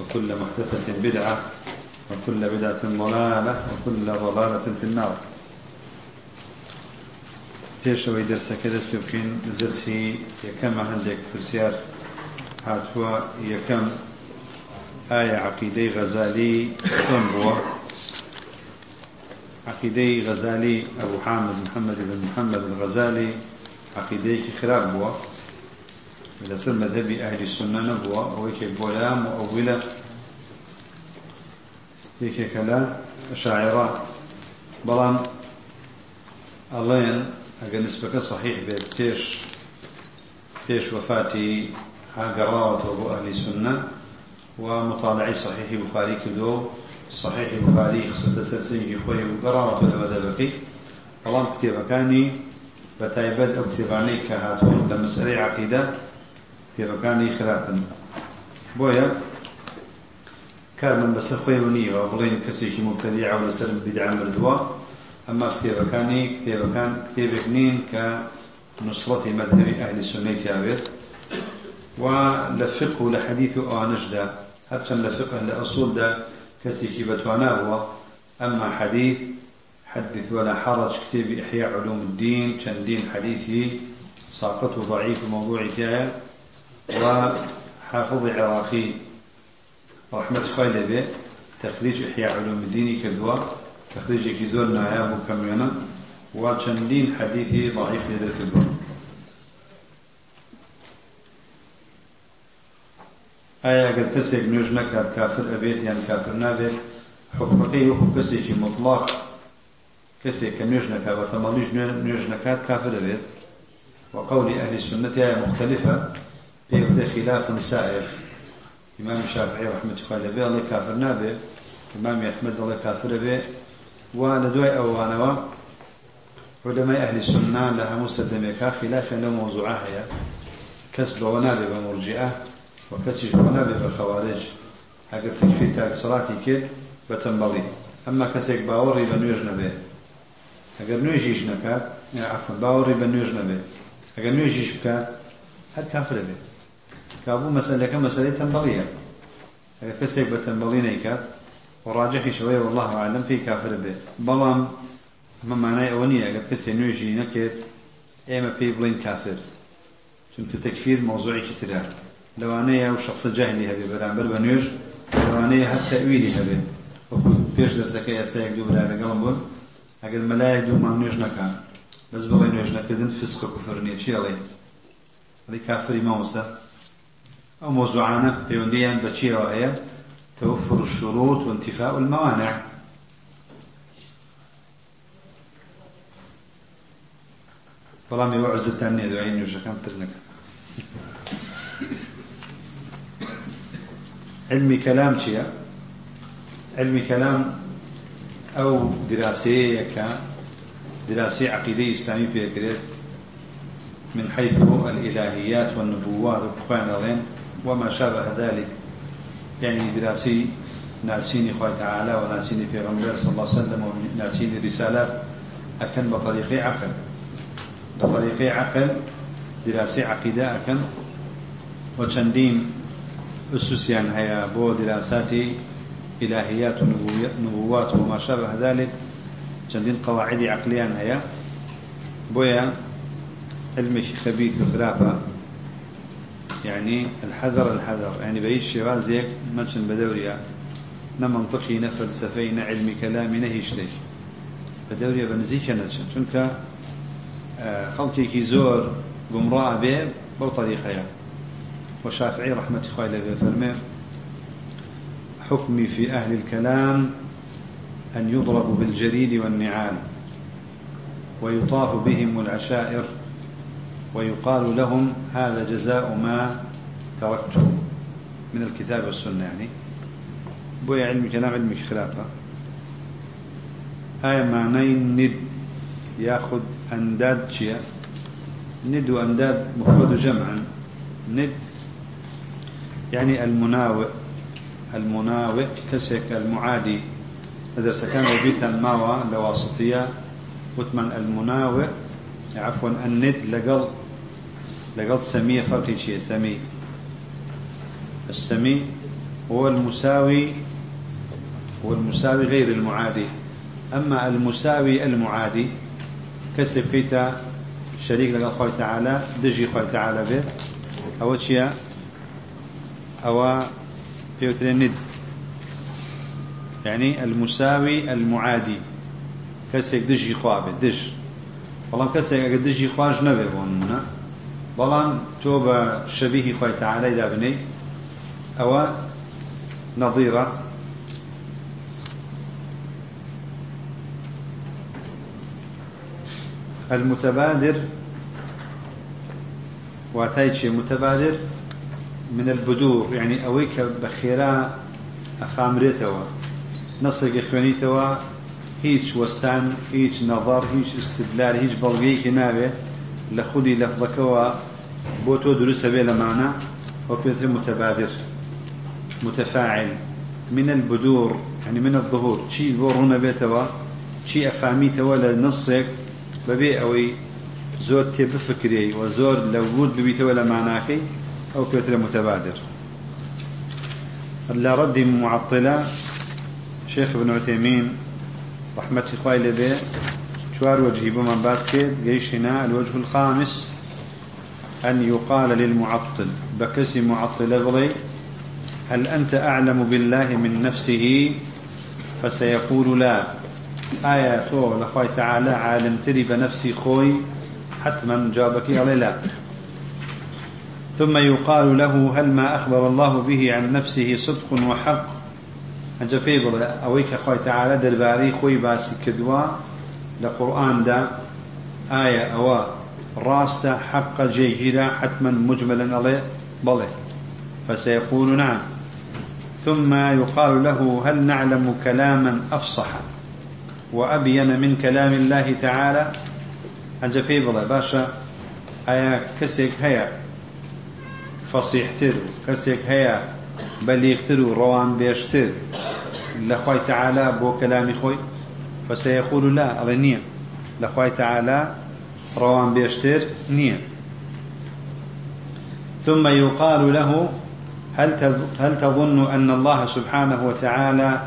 وكل محدثة بدعة وكل بدعة ضلالة وكل ضلالة في النار. پێشەوەی دەرسەکە دەست پێ بکەین دەرسی یەکەمە هەندێک پرسیار هاتووە یەکەم ئایا عقیدەی غەزالی چۆن بووە عقیدەی غەزالی ئەبوو حامد محەممەد بن محەممەد الغەزالی عقیدەیەکی خراپ بووە لەسەر مەذهبی ئاهلی سنە نەبووە ئەوەیەکێک بۆ لام و ئەویلە یەکێکە لە شاعرە بەڵام ئەڵێن ئەگە نسبەکە صحیح بێت پێش پێش وفاتی هاگەڕاوەتەوە بۆ ئەهلی سنە و مطالعی صحیحی بخاری کردو صحیحی بخاری خستە سەرسنگی خۆی و گەڕاوەتەوە لە بەدەبەکەی بەڵام کتێبەکانی کتێبەکانی خراپن. بۆیە کارمان بەسەر خۆی نییەوە بڵێن کەسێکی مبتدی ئەو لەسەر بدعا مردووە. ئەمە کتێبەکانی کتێبەکان کتێبێک نین کە نصرەتی مەذهبی ئەهلی سنەی تیاوێت و لە فقه و لە حەدیث و ئەوانشدا هەرچەند لە فقه لە ئەسوولدا کەسێکی حدث ولا حرج كتاب إحياء علوم الدين چندين حديثي ساقط ضعيف موضوع تاعي وحافظ عراقي رحمة خيل به تخريج إحياء علوم الدين كدوا تخريج كيزور نايا مكمنا وچندين حديثي ضعيف لذلك الدوا آية قد كسيك نوش نكاد كافر أبيت يعني كافر نابت حكمتي وحكم كسيك مطلق كسيك نوش نكاد وثمانيش نوش نكاد كافر أبيت. وقول أهل السنة مختلفة في خلاف سائر إمام الشافعي رحمة الله عليه الله كافر نابه إمام أحمد الله كافر به. ولدواء أوانوا علماء أهل السنة لها مسلمة خلافا له موضوعها كسب ونابه بمرجئة وكسب ونابه بخوارج أقل تكفي تاك صلاتي كد بتنبلي أما كسيك باوري بنويج نبه. أقل نويجيش نكات عفوا باوري بنويج نبه. أقل نويجيش بكات هاد كافر به کابوو مەسلەکە مەسلەی تەنبەڵیە. کەسێک بە تەنبەڵی نەیکات ڕاجحیشەوەی والله عالم پێی کافر بێت بەڵام مەمانای ئەوە نییە ئەگەر کەسێ نوێژی نەکرد ئێمە پێی بڵین کافر. چونکە تەکفیر مۆزوعێکی ترە لەوانەیە و شخصە جاهلی هەبێ بەرامبەر بە نوێژ لەوانەیە هەر تەویلی هەبێ. پێش دەستەکە ئێستا یەک دوو برا لەگەڵم بوون ئەگەر مەلایەک دوومان نوێژ نەکان بەس بڵێ نوێژ نەکردن فسق و کوفر نیە. چی ئەڵێ؟ ئەڵی کافری مامۆستا. أو موضوعانا بيونديان بتشير وهي توفر الشروط وانتفاء الموانع. وعزة تانية دعين وشكام ترنك علمي كلام شيء علمي كلام أو دراسية كان دراسية عقيدية إسلامية بيكريت من حيث الإلهيات والنبوات وبخوان الله وما شابه ذلك. يعني دراسي ناسيني خوي تعالى وناسيني في غنبير صلى الله عليه وسلم وناسيني رسالات أكن بطريقي عقل. بطريقي عقل دراسي عقيدة أكن وشندين أسسيان هيا بو دراساتي إلهيات ونبوات وما شابه ذلك. شندين قواعد عقليا هيا بويا علمي خبيث وخلافة يعني الحذر الحذر. يعني بيش شوازيك ماتشن بدوريا. نا منطقي نا فلسفي كلامي نا هيش ليش. بدوريا بنزيك نتشن چونك خلقي كي زور قمراء به بو طريقة يا وشافعي رحمة الله عليه فرمي حكمي في أهل الكلام أن يضرب بالجريد والنعال ويطاف بهم العشائر ويقال لهم هذا جزاء ما تركتم من الكتاب والسنة يعني. بويا علمي كلام علمي خلافة. آية معنى ند ياخذ أنداد شيء ند وأنداد مفرد جمعا. ند يعني المناوئ. المناوئ كسك المعادي. إذا سكان بيت الماوى لواسطية وثمن المناوئ عفوا الند لقل لقل سمية فرق شيء سمي. السمي هو المساوي هو المساوي غير المعادي. أما المساوي المعادي كسب فيتا شريك لقى خوي تعالى دجي خوي تعالى به. أو شيء أو بيوترين ند. يعني المساوي المعادي. كسك دجي خوابه دج ئەگە دژی خوۆش نەبێ بۆ نمونە بەڵام تۆ بە شەبیهی خۆی تەعالای دابنەی ئەوە نەظیرە. المتبادر واتايتشي متبادر؟ من البدور يعني أويك بخيرا أخامريتوا نصك إخوانيتوا هیچ وەستان هیچ نەظار هیچ استدلال هیچ بەڵگەیەکی ناوێ. لە خودی لەفظەکەەوە دروستە بێ لەمانە ئەو پێتر متبادر متفاعل من البدور يعني من الظهور. چی بۆ ڕوونە بێتەوە چی ئەفامیتەوە لە نسێک بەبێ ئەوەی زۆر تێ بفکرێ و زۆر لە ورود ببیتەوە لە ماناکەی ئەو پێترە متبادر. لە ڕەدی معطلة. شيخ ابن عثيمين رحمة إخوائي لبي شوار وجهي بما باسكت جيشنا الوجه الخامس. أن يقال للمعطل بكسي معطل بلي هل أنت أعلم بالله من نفسه؟ فسيقول لا. آية تو لخوي تعالى عالم تري بنفسي خوي حتما جابك علي لا. ثم يقال له هل ما أخبر الله به عن نفسه صدق وحق؟ ئەنج پێی بڵێ ئەوەی کە خۆی تەعاالە دەربارەی خۆی باسی کردووە لە قورآاندا ڕاستە حەقە جێگیرە حتما مجملا ئەڵێ بڵێ فسيقول نعم. ثم يقال له هل نعلم كلاما أفصح؟ وأبين من كلام الله تعالى. أنجا في بلا باشا. أيا كسيك هيا. فصيحتر كسيك هيا. بليغتر روان بيشتر لخوي تعالى بو كلامي خوي فسيقول لا نية. لخوي تعالى روان بيشتر نية. ثم يقال له هل هل تظن أن الله سبحانه وتعالى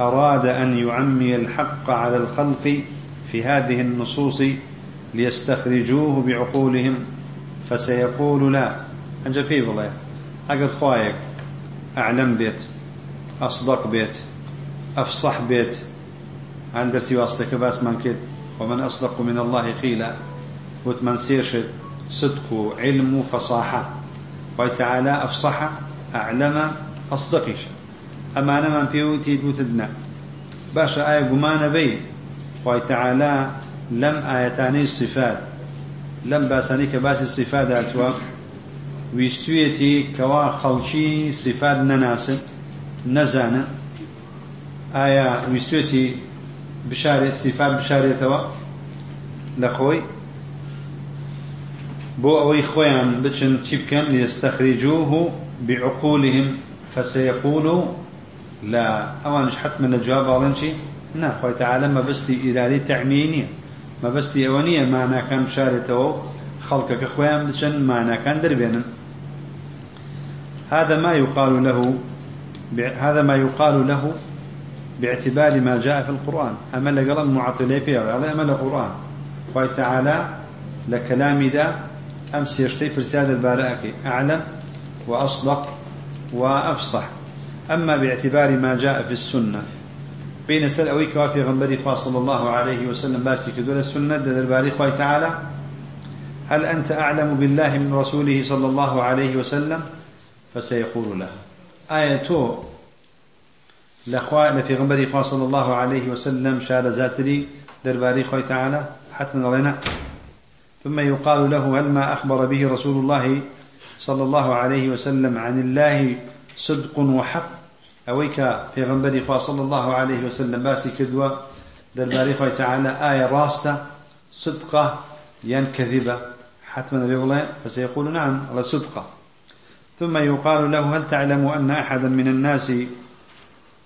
أراد أن يعمي الحق على الخلق في هذه النصوص ليستخرجوه بعقولهم؟ فسيقول لا. أنجا في بالله أقل خوايك. أعلم بيت. أصدق بيت. أفصح بيت. عند سواستك باس من كد ومن أصدق من الله قيلا. وتمن سيرش صدق علم فصاحة. وتعالى أفصح أعلم أصدقش أما أنا من بيوتي بوتدنا باشا آية قمان بي. وتعالى لم آيتاني الصفات. لم باسانيك باس الصفات أتوا. ويستويتي كوا خلشي صفات نناسب. نزانة. ئایا ویستێتی سیفات بشارێتەوە لە خۆی بۆ ئەوەی خۆیان بچن چی بکەن ليستخرجوه بعقولهم فسيقولوا لا. ئەوانش حتما لە جواب باڵێن چی؟ نا خۆی تعالە مەبستی ئیرادی تەعمیە نییە. مەبستی ئەوە نییە ماناکان بشارێتەوە خەڵکەکە خۆیان بچن ماناکان دەربێنن. هذا ما يقال له هذا ما يقال له باعتبار ما جاء في القرآن. أما لقل معطلي فيها ولا أما القرآن. خوي تعالى لكلام ذا أمس يشتي فرساد البارئك أعلم وأصدق وأفصح. أما باعتبار ما جاء في السنة بين سل أويك وفي غنبري صلى الله عليه وسلم باسي كدول السنة الباري خوي تعالى هل أنت أعلم بالله من رسوله صلى الله عليه وسلم؟ فسيقول له. آية لخوا لفي غنبري خوا صلى الله عليه وسلم شال زاتري درباري خوي تعالى حتما رأينا ثم يقال له هل ما أخبر به رسول الله صلى الله عليه وسلم عن الله صدق وحق؟ أويك في غنبري صلى الله عليه وسلم باسي كدوة درباري خوي تعالى آية راسته صدقة ين كذبة حتما بيقول فسيقول نعم على صدقة. ثم يقال له هل تعلم أن أحدا من الناس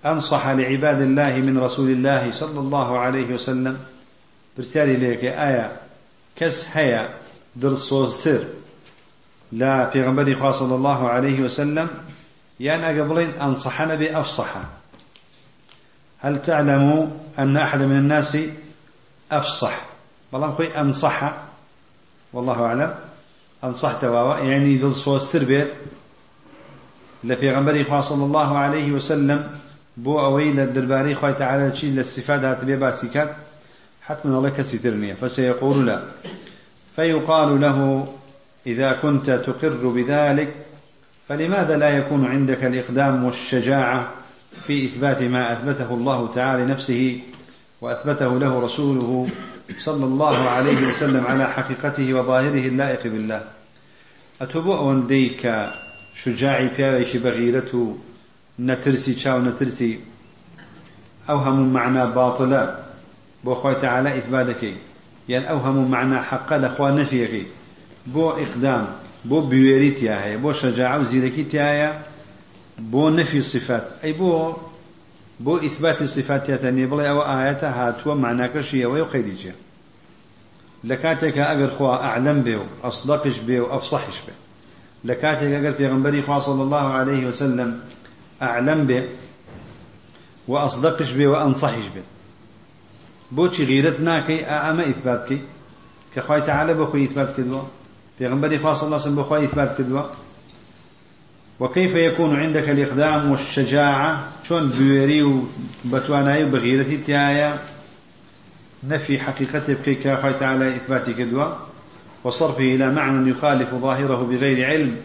أنصح لعباد الله من رسول الله صلى الله عليه وسلم. برسالي لك آية. كس هيا درس سر لا في غنبري صلى الله عليه وسلم. يعني قبلين أنصحنا بأفصح. هل تعلم أن أحد من الناس أفصح؟ والله خوي أنصح. والله أعلم. أنصحت واوا. يعني ذو السر لفي غنبري صلى الله عليه وسلم. بو أوي للدرباري خوي تعالى شيء للصفات هاتبه باسكات حتما الله كسيترني فسيقول لا. فيقال له إذا كنت تقر بذلك فلماذا لا يكون عندك الإقدام والشجاعة في إثبات ما أثبته الله تعالى نفسه وأثبته له رسوله صلى الله عليه وسلم على حقيقته وظاهره اللائق بالله. أتبوء ديك شجاعي بياويش بغيرته نترسي تشاو نترسي. أوهم معنى باطلا بو تعالى إثباتك يعني أوهم معنى حقا لأخوة نفيك بو إقدام بو بيويري تياهي بو شجاعة وزيركي تياهي بو نفي الصفات أي بو بو إثبات الصفات يتني بلا أو آياتها هاتوا معناك شيء ويقيد جي لكاتك أجر خوا أعلم به أصدقش به أفصحش به لكاتك أجر بيغنبري خوا صلى الله عليه وسلم أعلم به وأصدقش به وأنصحش به. بوشي غيرتنا كي أما إثباتك كخواي تعالى بخوي إثبات كدوا بيغنبري خوا صلى الله وسلم بخوي إثبات كدوا وكيف يكون عندك الإقدام والشجاعة؟ شون بويري وبتواناي وبغيرتي تيايا نفي حقيقته بكيك الله تعالى إثبات كدوا وصرفه إلى معنى يخالف ظاهره بغير علم.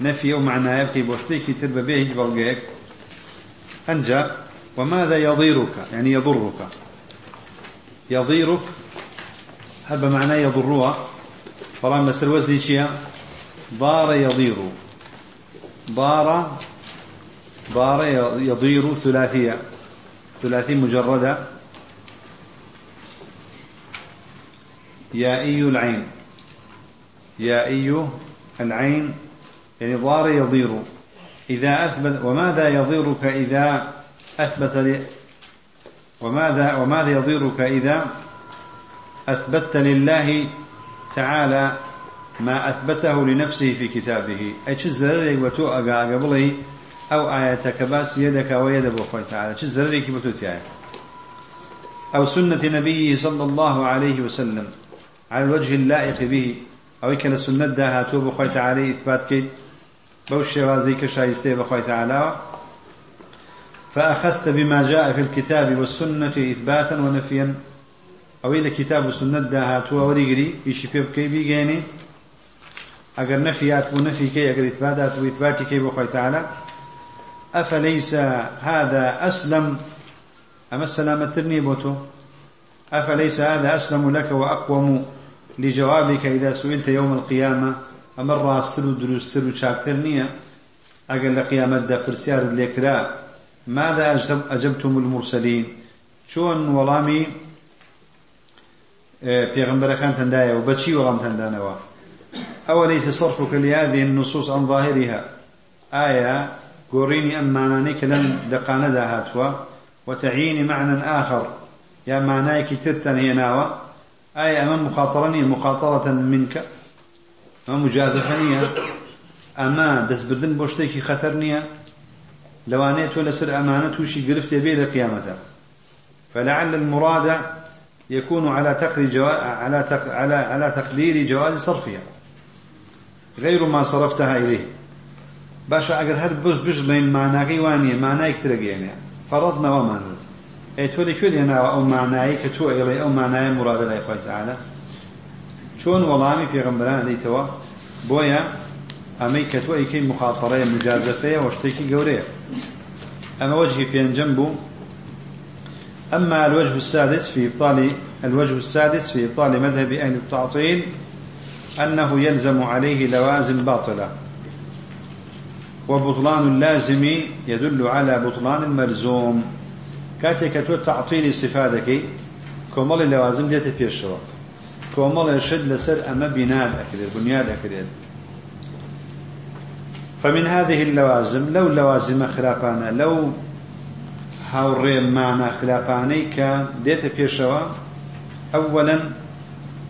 نفي أو معنى يبقي بوشتيك تربى به بلقيك أنجا وماذا يضيرك؟ يعني يضرك. يضيرك هذا معناه يضرها. طبعا بس الوزن شيء. ضار يضير. ضار ضار يضير ثلاثية. ثلاثي مجردة. يائي العين. يائي العين. يعني ضار يضير. إذا أثبت وماذا يضيرك إذا أثبت وماذا وماذا يضيرك إذا أثبت لله تعالى ما أثبته لنفسه في كتابه. أي تشزر وتو أقا قبله أو آياتك باس يدك ويد بوخوي تعالى. تشزر لك بتوتي أو سنة نبيه صلى الله عليه وسلم على الوجه اللائق به. أو كان السنة داها تو بخوي تعالى إثبات كي بوش شوازيك شايستي بخوي تعالى فأخذت بما جاء في الكتاب والسنة إثباتا ونفيا. أو إلى كتاب والسنة داها تو وريقري يشي بيبكي بيجيني أجر نفيات ونفي كي أجر إثباتات وإثبات كي بخوي تعالى أفليس هذا أسلم؟ أما السلامة ترني بوتو أفليس هذا أسلم لك وأقوم لجوابك إذا سئلت يوم القيامة. أمر راستر دروستر وشاكتر نية أقل قيامة دا فرسيار اليكرا ماذا أجبتم المرسلين شون ولامي پیغمبر خان تندايا وبتشي ولام تندانوا أوليس صرفك لهذه النصوص عن ظاهرها. آية قوريني أم معنانيك لن دقانا هاتوا وتعيني معنى آخر. يا معناك ترتن هي ناوى آية أمام مخاطرني مخاطرة منك أمام مجازفنية أما دس بردن بوشتيكي خطرنية لوانيت ولا سر أمانة وشي قرفت بيه لقيامته فلعل المراد يكون على تقدير جو... على تق... على على تقدير جواز صرفها. غير ما صرفتها إليه. باشا أجر هر بز بين معناك وانية معناك ترقيني فرضنا وما نزل أي تولي شو لنا أو معناي كتو إلي أو معناي مراد الله تعالى شون والله في غنبران لي توا بويا أمي كتو إيكي مخاطرة مجازفة واشتكي قورية أما وجهي في جنبه أما الوجه السادس في إبطال الوجه السادس في إبطال مذهب أهل التعطيل أنه يلزم عليه لوازم باطلة. وبطلان اللازم يدل على بطلان الملزوم. كاتك تعطيل صفاتك كمال اللوازم ديت بيشوا كمال الشد لسر أما بناء أكريد بنياد أكريد فمن هذه اللوازم لو لوازم خلافانا لو هاوري معنى خلافاني كديت بيشوا أولا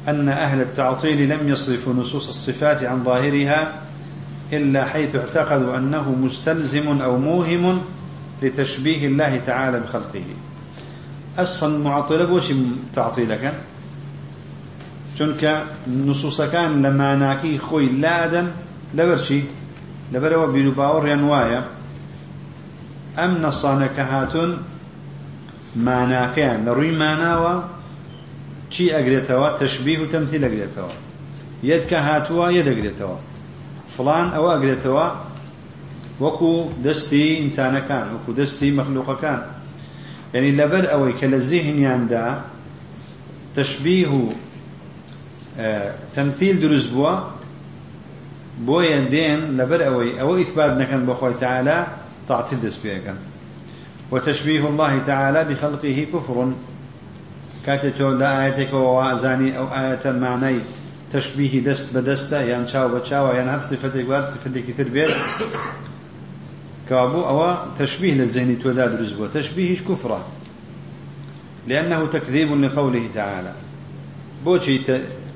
أن أهل التعطيل لم يصرفوا نصوص الصفات عن ظاهرها إلا حيث اعتقدوا أنه مستلزم أو موهم لتشبيه الله تعالى بخلقه. أصلا معطلة بوش تعطيلك. چونکە نوسوسەکان لە ماناکەی خۆی لادەن لەبەرچی لەبەرەوە بیرروباوەڕێن وایە. ئەم نەسانە کە هاتون ماناکەیان. لە ڕووی ماناوە چی ئەگرێتەوە؟ تەشببی و تەمتی لەگرێتەوە یەکە هاتووە یەدەگرێتەوە فلان ئەوە ئەگرێتەوە وەکو دەستی ئینسانەکان وەکو دەستی مەخلوقەکان. یعنی لەبەر ئەوەی کە لە زیهنیاندا تەشببی و دروست بووە بۆیە دێن لەبەر ئەوەی ئەوە ئیثبات نەکەن بە خۆی تعالى تعطيل دەست پێەکەن وتشبيه الله تعالى بخلقه كفر كاتتو لا آياتك ووازاني أو آية معني تشبيه دست بدستا يعني شاو بتشاو يعني هر صفتك وهر صفتك كتير بيت كابو أو تشبيه للذهن توداد رزبو تشبيهش كفرة لأنه تكذيب لقوله تعالى. بوشي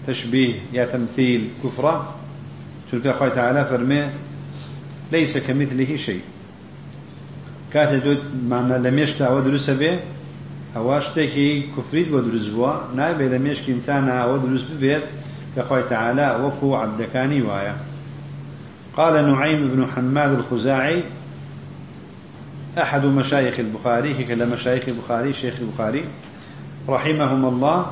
تشبيه يا تمثيل كفرة. تلك أخوة تعالى فرمي ليس كمثله شيء. كاتتو معنى لم يشتع ودرس به بۆ دروست بووە نابێ لە مێشکی ئینسانە ئەوە دروست ببێت کە خۆی تعالا وەکو عبدەکانی وایە قال نعيم بن حماد الخزاعي أحد مشايخ البخاري كلا مشايخ البخاري شيخ البخاري رحمهم الله.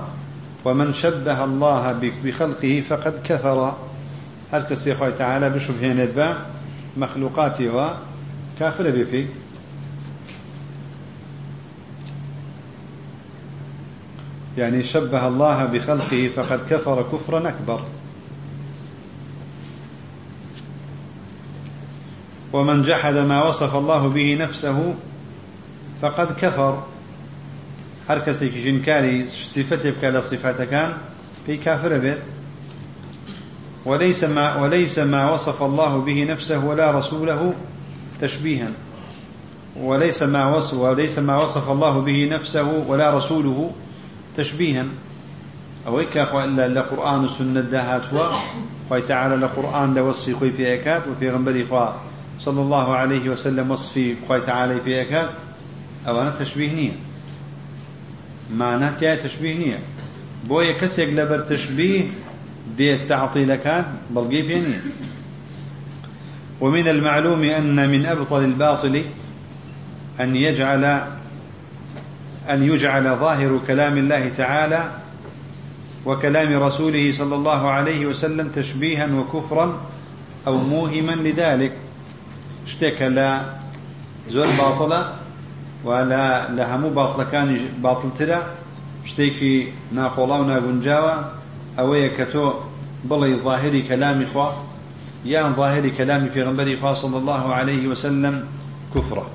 ومن شبه الله بخلقه فقد كفر. هل كسي تعالى بشبهين با مخلوقاته وكافر بفي يعني شبه الله بخلقه فقد كفر كفرا أكبر. ومن جحد ما وصف الله به نفسه فقد كفر. هر کسی که جنکاری صفت بکال صفات كان في كافر به وليس ما وليس ما وصف الله به نفسه ولا رسوله تشبيها. وليس ما وصف وليس ما وصف الله به نفسه ولا رسوله تشبيها. أويك إلا لقرآن السنة دهات هو خوي تعالى لقرآن ده وصفي خوي في أكاد وفي غنبري صلى الله عليه وسلم وصفي خوي تعالى في أكاد. أو أنا تشبيه نية معناه تيا تشبيه نية بويا كسيك لبر تشبيه دي التعطيلكات بلقي بينية ومن المعلوم أن من أبطل الباطل أن يجعل أن يجعل ظاهر كلام الله تعالى وكلام رسوله صلى الله عليه وسلم تشبيها وكفرا أو موهما لذلك. اشتكى لا زور باطلة و لە هەموو باڵەکانی باڵترە شتێکی ناخۆڵا و ناگونجاوە ئەوەیە کە تۆ بڵی ظاهری کەلامی خوا یان ظاهری کەلامی پێغمبەری خواصل الله عليه وسلم کوفرە.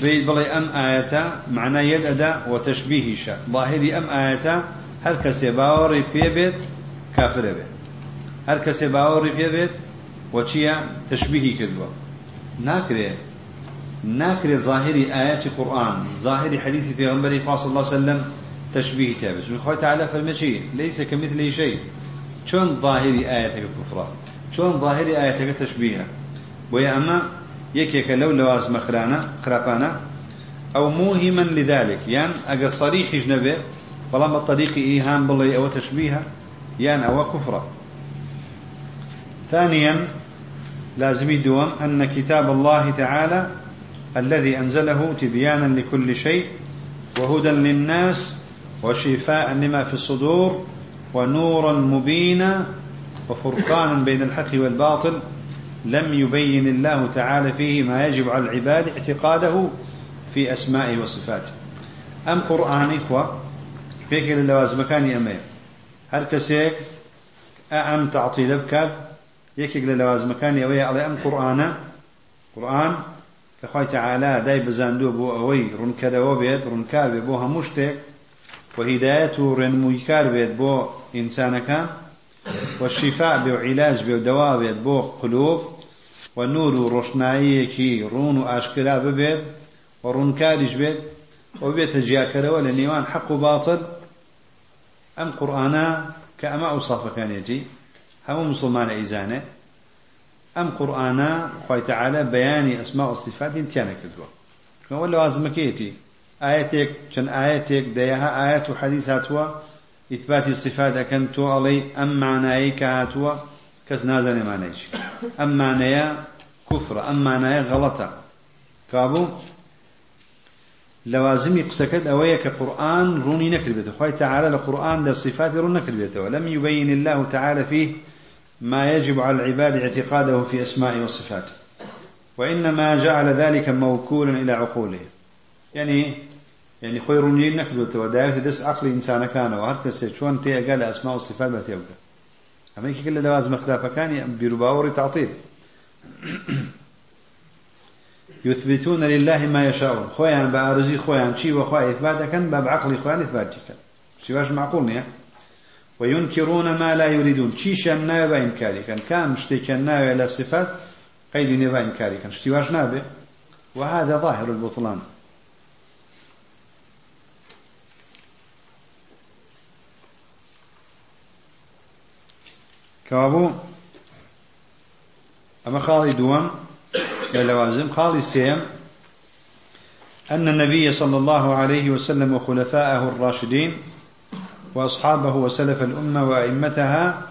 بيت بڵێ ئەم ئاەتە معنا یەد ئەدا و تەشببیهیشە ظاهری ئەم ئاەتە هەر کەسێ باوەڕی پێبێت کافرە بێت. هەر کەسێ باوەڕی پێبێت وەچیە تەشببیهی کردووە. ناکرێت ناكري ظاهري آيات القرآن ظاهري حديث في غنبري صلى الله عليه وسلم تشبيه تابس من خوي تعالى فالمشي ليس كمثله شيء. شون ظاهري آياتك الكفرة؟ شون ظاهري آياتك تشبيها ويا أما يكيك لو لواز مخرانا خرافانا أو موهما لذلك. يعني أجا صريح جنبه فلما الطريق إيهام بالله أو تشبيها يعني أو كفرة. ثانيا لازم يدوم أن كتاب الله تعالى الذي أنزله تبيانا لكل شيء وهدى للناس وشفاء لما في الصدور ونورا مبينا وفرقانا بين الحق والباطل. لم يبين الله تعالى فيه ما يجب على العباد اعتقاده في أسمائه وصفاته. أم قرآن إخوة؟ فيك اللوازم كان أمير هل كسيك أعم تعطي لبك يكيك للوازمكان يوي على أم قرآن؟ قرآن کەخوای تعالا دای بزاندووە بۆ ئەوەی ڕوونکەرەوە بێت ڕوونکار بێت بۆ هەموو شتێک وهدایەت و ڕێنمووی کار بێت بۆ ئینسانەکان وەشیفا بێ و عیلاج بێ و دەوا بێت بۆ قلوب و نور و ڕۆشناییەکی ڕوون و ئاشکرا ببێت و ڕوونکاریش بێت ئەو بێتە جیاکەرەوە لە نێوان حەق و باڵتر ئەم قورآانە کە ئەمە ئەو سافەکانێتی هەموو مسلمانە ئیزانێت أم قرآنا خوي تعالى بيان أسماء والصفات انتيانا كدوا ولا لازمك يتي آياتك كان آياتك ديها آيات وحديث هاتوا إثبات الصفات أكنتو علي أم معنايك هاتوا كز نازل معنايش أم معنايا كفر أم معنايا غلطة. كابو؟ لوازم قسكت أويا كقرآن روني نكربته. خوي تعالى القرآن ده صفات رون نكربته. ولم يبين الله تعالى فيه ما يجب على العباد اعتقاده في أسماء وصفاته وإنما جعل ذلك موكولا إلى عقوله يعني يعني خوي روني نكربته ودائما دس عقل إنسان كان وهركس شون تي قال أسماء وصفات بتيوكا أما كل لوازم خلافة كان بيرباوري تعطيل. يثبتون لله ما يشاءون. خويا بأرزي خويا شي وخويا إثباتا كان باب عقلي خويا إثباتك شي واش معقول نيا؟ وينكرون ما لا يريدون. شي شان نابا إنكاري كان كان مشتي كان نابا إلى الصفات قيد نبا إنكاري كان شتي واش نابا وهذا ظاهر البطلان. كابو أما خالي دوام للوازم خالي سيم أن النبي صلى الله عليه وسلم وخلفاءه الراشدين وأصحابه وسلف الأمة وأئمتها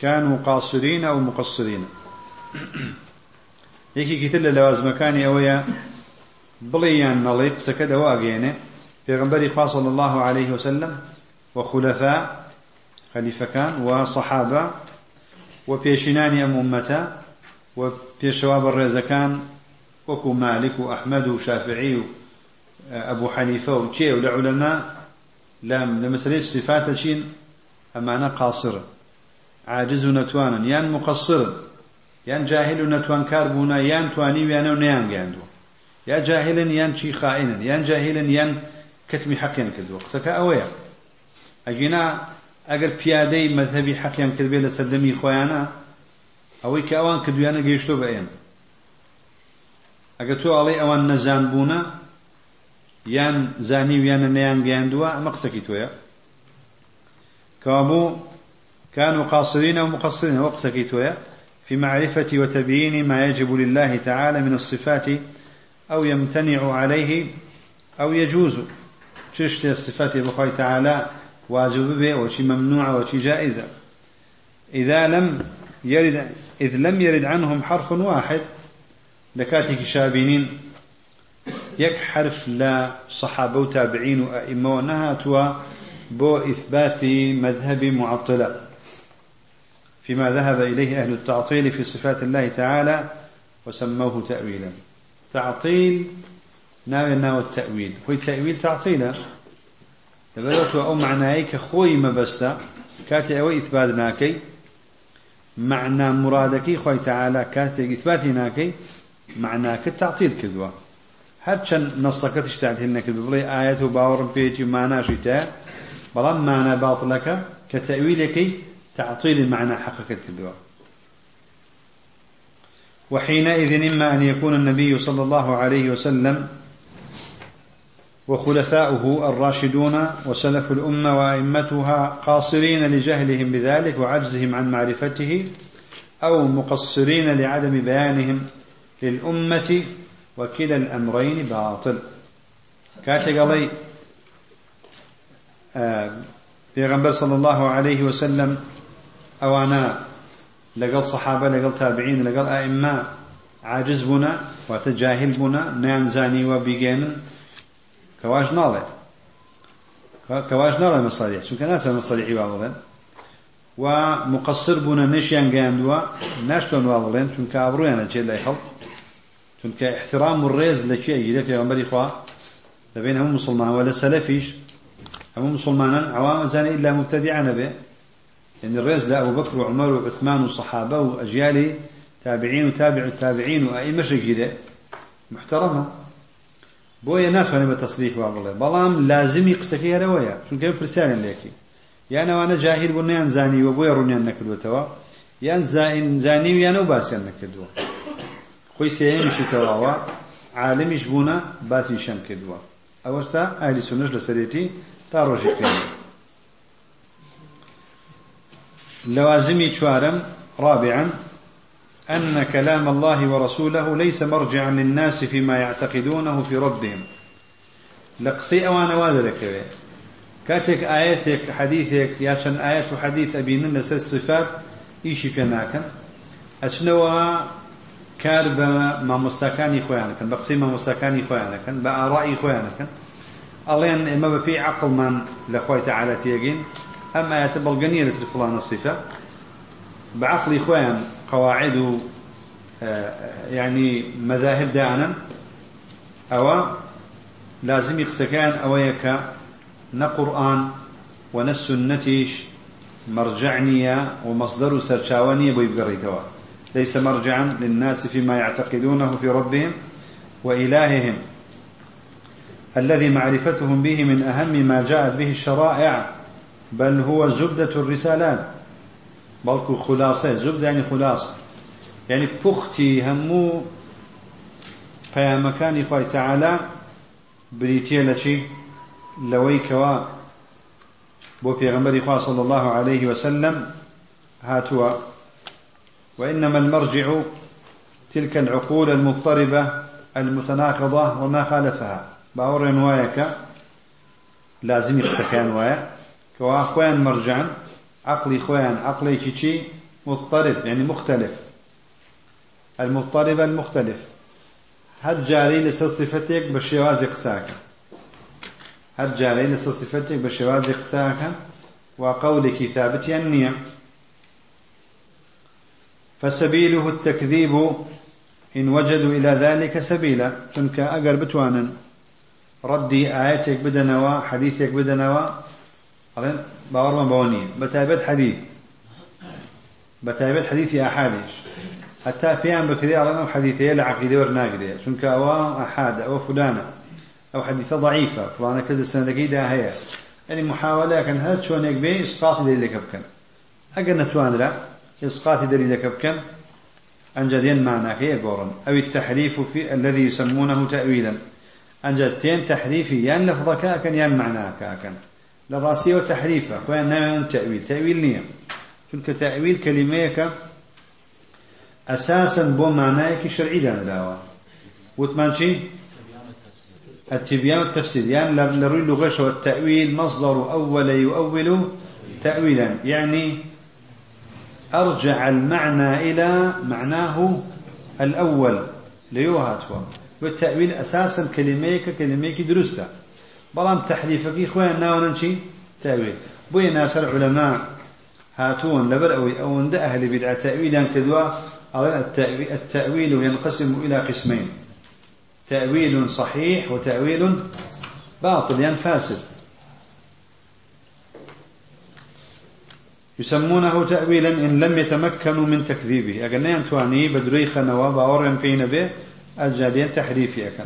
كانوا قاصرين أو مقصرين. يكي كتل لوازم كان أويا بليان نليق سكد واقينه في خاص صلى الله عليه وسلم وخلفاء خليفة كان وصحابة وبيشنان أم أمتا وبيشواب الرزكان وكو مالك وأحمد وشافعي وأبو حنيفة وكي ولعلماء لم لمسألة الصفات شين أمانة قاصرة عاجز نتوانا يان مقصر يان جاهل نتوان كاربونا يان تواني ويانا ونيان قاندو يا جاهلا يان شي خائنا يان جاهلا يان كتمي حقيا كدو قسك أويا أجينا أجر بيادي مذهبي حقيا كدبي لسلمي خويانا ئەوەی کە ئەوان کردویانە گەیشتۆ بە ئێن. ئەگە تۆ ئەڵێ ئەوان نەزان بوونە یان زانی ویانە نەیان گەیاندووە ئەمە قسەکی تۆیە. كابو كانوا قاصرين ومقصرين وقسكي تويا في معرفة وتبيين ما يجب لله تعالى من الصفات أو يمتنع عليه أو يجوز تشت الصفات بخوي تعالى واجب به وشي ممنوع وشي جائزة. إذا لم يرد إذ لم يرد عنهم حرف واحد لكاتك شابينين يك حرف لا صحابة وتابعين وأئمة ونهاتوا بو إثبات مذهب معطلة. فيما ذهب إليه أهل التعطيل في صفات الله تعالى وسموه تأويلا. تعطيل ناوي ناوي التأويل. هو التأويل تعطيلا لبلوت أو معنايك خوي مبستا كاتي أو إثبات ناكي. معنى مرادك خوي تعالى كاتب إثباتي ناكي. معناك التعطيل هرچن نصك تشتعد هنك بلي آية باور بيتي معنى شتاء بلان معنى باطلك كتأويلك تعطيل المعنى حقك كذوا وحينئذ إما أن يكون النبي صلى الله عليه وسلم وخلفاؤه الراشدون وسلف الأمة وأئمتها قاصرين لجهلهم بذلك وعجزهم عن معرفته أو مقصرين لعدم بيانهم للأمة وكلا الأمرين باطل. كاتق في غنبر صلى الله عليه وسلم أوانا لقل صحابة لقل تابعين لقل أئمة عاجز بنا وتجاهل بنا نانزاني وبيجين كواش ناڵێ كواش ناڵێ مەسالیح چونکە ناتوان مەسالیحی وا بڵێن و مقصر بوونە نشیان گەیاندووە ناشتوان وا بڵێن چونکە ئابڕویانە چێت لای خەڵک. چونکە احترام و ڕێز لەکوێ گیرە پێغەمبەری خوا؟ دەبێن هەموو مسلمان وە لە سەلەفیش هەموو عوام زانێ ئیلا مبتەدیعە نەبێ يعني الرئيس لا أبو بكر وعمر وعثمان وصحابة وأجيالي تابعين وتابع التابعين وأئمة شكيلة محترمة بۆیە ناتوانێت بە تەسریح وا بڵێ. بەڵام لازمی قسەکەی هەرەوەیە. چونکە پرسیارن لێکی. یان ئەوانە جاهیر بوو نیان زانیوە بۆیە ڕوونیان و و خۆی سێمیشی تەواوە عالمیش بوونە باسی شەم کردووە. ئەوەستا ئالی سونش لە سەرێتی تا ڕۆژی پێ لوازمي چوارم رابعا أن كلام الله ورسوله ليس مرجعا للناس فيما يعتقدونه في ربهم. لقصي أوان وادرك كاتك آياتك حديثك ياشن آيات وحديث أبينن لسر الصفات إيشي كناكن. أشنوا كار بما مستكاني خوانكن بقصي ما مستكاني خوانكن بآرائي خوانكن ألين إما بفي عقل من لخوي تعالى تيجين أما يتبلغني لسر فلان الصفة بعقل خوان قواعد يعني مذاهب داعنا أو لازم يقسكان أو يكا نقرآن ونس النتيش مرجعنية ومصدر سرشاوانية بيبقريتوا ليس مرجعا للناس فيما يعتقدونه في ربهم وإلههم الذي معرفتهم به من أهم ما جاءت به الشرائع بل هو زبدة الرسالات. بلكو خلاصة زبدة يعني خلاصة يعني پختي همو خی تەعالا بریتە لە چی لەوەی کەوا بۆ پێغمبەری خوا صلى الله عليه وسلم هاتوا وإنما المرجع تلك العقول المضطربة المتناقضة وما خالفها. باور وايك لازم يقسكان وايا. كوا خوان مرجعا عقلي خوان عقلي كيشي مضطرب يعني مختلف. المضطرب المختلف. هر جاري لسر صفتك بشواز قساك هر جاري لسر صفتك بشواز قساك وقولك ثابت النية فسبيله التكذيب إن وجدوا إلى ذلك سبيلا. چونك أقر بتوانا ردي آياتك بدنوا حديثك بدنوا. باور ما بوني. بتابت حديث. بتابت حديث أحاديث حتى فيان بكري على حديثية لعقيدة ورناقدة. شنك أو أحد أو فلانة. أو حديثة ضعيفة. فلانة كذا السنة كيدا هي. يعني محاولة كان هذا شو نقبي إسقاط دليل كبكن أجر نتوان لا إسقاط دليل كبكن أنجدين هي قورن. أو التحريف في الذي يسمونه تأويلا. أنجدتين تحريفي. يان لفظ كاكن يان معنى كاكن. لراسية وتحريفة. وين نوع تأويل. تأويل نية. شنك تأويل كلميك أساسا بو معناك شرعي دانا داوا وتمان شي؟ التبيان والتفسير. يعني لروي اللغة والتأويل مصدر أول يؤول تأويلا. يعني أرجع المعنى إلى معناه الأول. ليوهاتوا والتأويل أساسا كلميك كلميك درسته. بلام تحريفك إخوان ناونا شي تأويل. بوينا شرع علماء هاتون لبر أو أن أهل بدعة تأويلا كدوا. التأويل, ينقسم إلى قسمين. تأويل صحيح وتأويل باطل يعني فاسد. يسمونه تأويلا إن لم يتمكنوا من تكذيبه. أقلنا ينتواني بدري خنوا باورن فينا به الجادين تحريفي أكن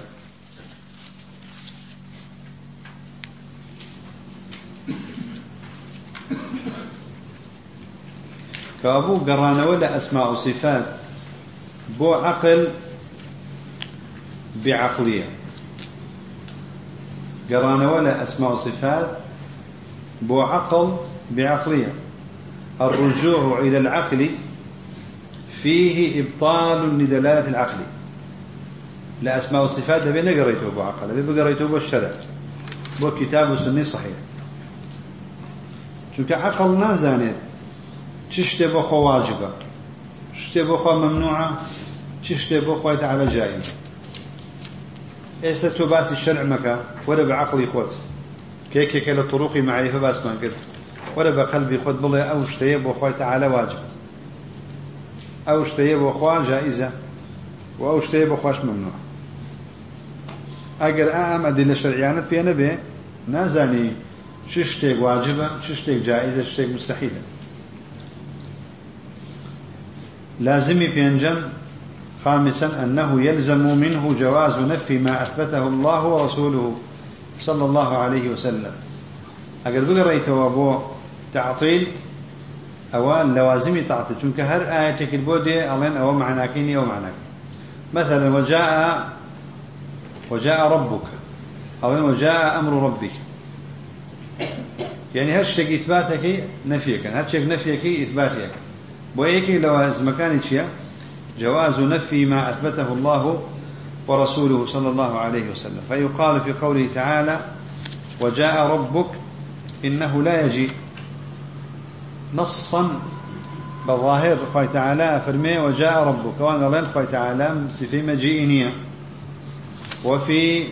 كأبو قرانا ولا أسماء وصفات بو عقل بعقلية. قرانا ولا أسماء وصفات بو عقل بعقلية. الرجوع إلى العقل فيه إبطال لدلالة العقل. لا أسماء وصفات بين قريته بو عقل بين قريته الشرع بو كتاب وسنة صحيح. شو كعقل ما زانيت چ شتێ بۆ خۆ واجبە شتێ بۆ خۆ ممنوعە چ شتێ بۆ خۆی تعالە جایز ئێستا تۆ باسی شەرع مەکە وەرە بە عقلی خۆت. قەلبی خۆت بڵێ ئەو شتەیە بۆ خۆی تعالە واجب. ئەو شتەیە بۆ خوا جائزە و ئەو ممنوع. ئەگەر ئام ئەدی لە شەرعیانت پێ نەبێ نازانی چ شتێک واجبە چ شتێک جائزە شتێک مستحیلە لازم بينجم خامسا أنه يلزم منه جواز نفي ما أثبته الله ورسوله صلى الله عليه وسلم. أقول بقى وابو تعطيل أو لوازم تعطيل چونك هر آية البودي ألين أو معناكيني أو معناك مثلا وجاء وجاء ربك. أو وجاء أمر ربك. يعني هالشيء إثباتك نفيك هالشيء نفيك إثباتك بويكي لوازم مكان شيء جواز نفي ما أثبته الله ورسوله صلى الله عليه وسلم. فيقال في قوله تعالى وجاء ربك إنه لا يجي نصا بالظاهر خوي تعالى فرمي وجاء ربك وأنا لين خوي تعالى سفي مجيئنيا وفي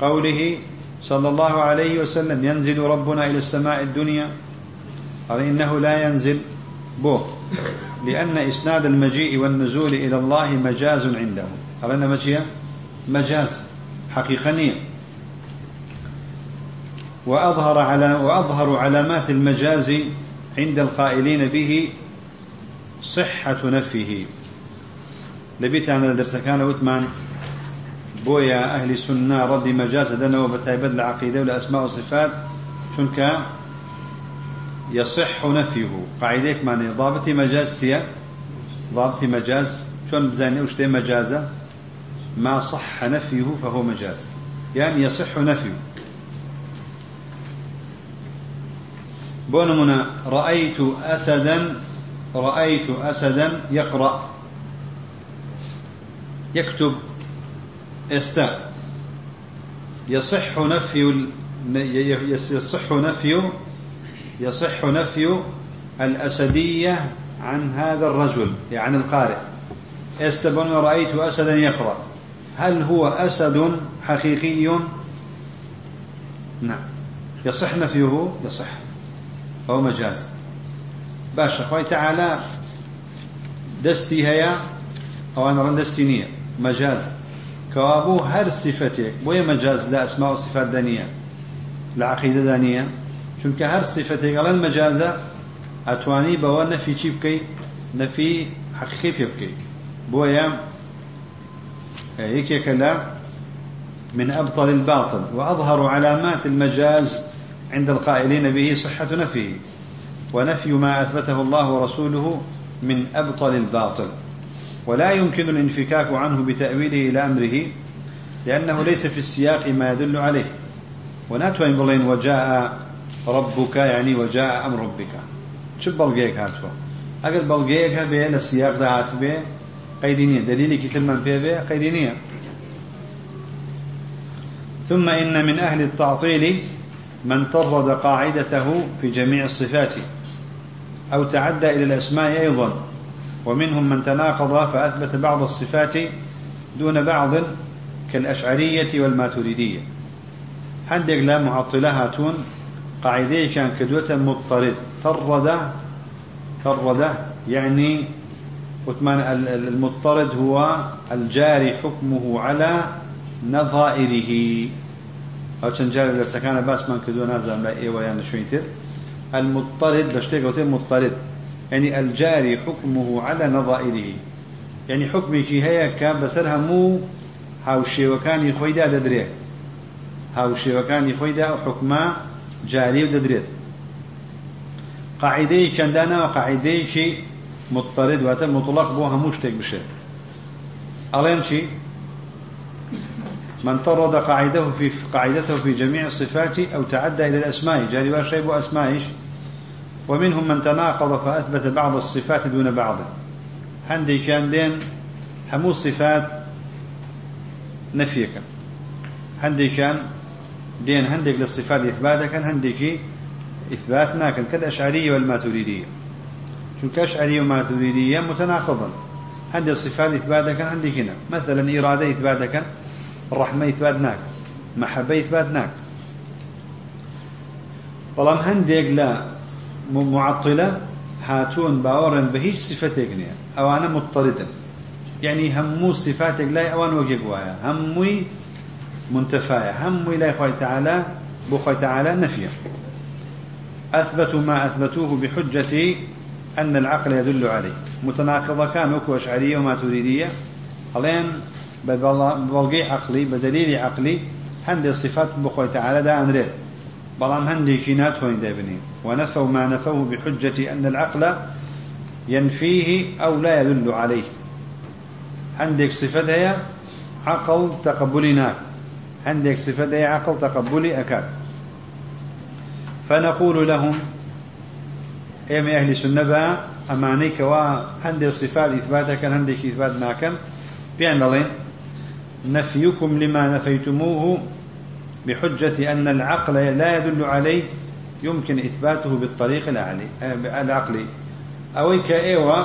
قوله صلى الله عليه وسلم ينزل ربنا إلى السماء الدنيا قال إنه لا ينزل بو لأن إسناد المجيء والنزول إلى الله مجاز عنده قال إن مجيء مجاز حقيقة وأظهر على وأظهر علامات المجاز عند القائلين به صحة نفيه لبيت عن الدرس كان وثمان بويا أهل سنة رد مجاز دنا وبتايبد العقيدة والأسماء والصفات شنك؟ يصح نفيه. قاعدة معنى ضابط مجاز سيا. ضابط مجاز. شون بزاني وشتي مجازة؟ ما صح نفيه فهو مجاز. يعني يصح نفيه. بونمنا رأيت أسدا رأيت أسدا يقرأ. يكتب استاء يصح نفي يصح نفي يصح نفي الأسدية عن هذا الرجل يعني القارئ. استبن رأيت أسدا يقرأ. هل هو أسد حقيقي؟ نعم. يصح نفيه؟ يصح. أو مجاز. باش خوي تعالى دستي هيا أو أنا رندستي نية. مجاز. كوابو هر صفتك بويا مجاز لا أسماء وصفات دانية. لعقيدة دانية. چونك هر صفتك على المجازة أتواني بوا نفي بكي نفي حقيقي بكي بويا هيك كلا من أبطل الباطل وأظهر علامات المجاز. عند القائلين به صحة نفيه ونفي ما أثبته الله ورسوله من أبطل الباطل. ولا يمكن الانفكاك عنه بتأويله إلى أمره لأنه ليس في السياق ما يدل عليه. وناتوين بلين وجاء ربك يعني وجاء أمر ربك. شو بلغيك هاتوا؟ أقل بلغيك هبه للسياق ده هاتبه قيدينية دليلي كتل من فيه قيدينية. ثم إن من أهل التعطيل من طرد قاعدته في جميع الصفات أو تعدى إلى الأسماء أيضا ومنهم من تناقض فأثبت بعض الصفات دون بعض كالأشعرية والماتريدية. عندك لا معطلة هاتون قاعدة كان كدوة مضطرد طرد طرد يعني وثمان المضطرد هو الجاري حكمه على نظائره. ئەو چەند جار دەرسەکانە باسمان کردووە نازانام لە ئێوە یان شوێن تر المضطرد لە شتێک وتێ مضطرد. يعني الجاري حكمه على نظائره. يعني حكمي هەیە کە بەسەر هەموو هاوشێوەکانی خۆیدا دەدرێت. هاوشێوەکانی خۆیدا حکما جاری و دەدرێت. قاعدەی چەندانەوە قاعدەیەکی متپەرت واتە مطلق بۆ هەموو شتێک بشێت. ئەڵێن چی؟ من طرد قاعدته في قاعدته في جميع الصفات أو تعدى إلى الأسماء. جاري واشيب أسمائش ومنهم من تناقض فأثبت بعض الصفات دون بعض. عندي كان دين همو صفات نفيك. عندي كان دين عندك للصفات إثباتك عندك إثبات ناكن كالأشعرية والماتريدية. شو كأشعرية وماتريدية متناقضا. عندي الصفات إثباتك عندك هنا. مثلا إرادة إثباتك. الرحمة إثباتناك محبة إثباتناك بەڵام هەندێک لە معطلة هاتون باوەڕێن بە هیچ صفتێک نییە ئەوانە مضطردن. يعني همو صفاتك لا أوان وجه وایە هەمووی منتفاية هموي لا خوي تعالى بو خوي تعالى نفيه أثبتوا ما أثبتوه بحجة أن العقل يدل عليه. متناقضة كان وكو أشعرية وما تريدية ألين ببلغي عقلي بدليل عقلي هندي الصفات بخوي تعالى دا أنريد بلام هندي كينات وين دابني ونفوا ما نفوه بحجة أن العقل ينفيه أو لا يدل عليه. عندك صفتها عقل تقبلنا عندك صفتها عقل تقبلي أكاد فنقول لهم ايم أهل السنة امانيك وا عندي صفات اثباتها كان عندك اثبات ما كان بيان الله نفيكم لما نفيتموه بحجة أن العقل لا يدل عليه يمكن إثباته بالطريق العقلي. أويك إيوا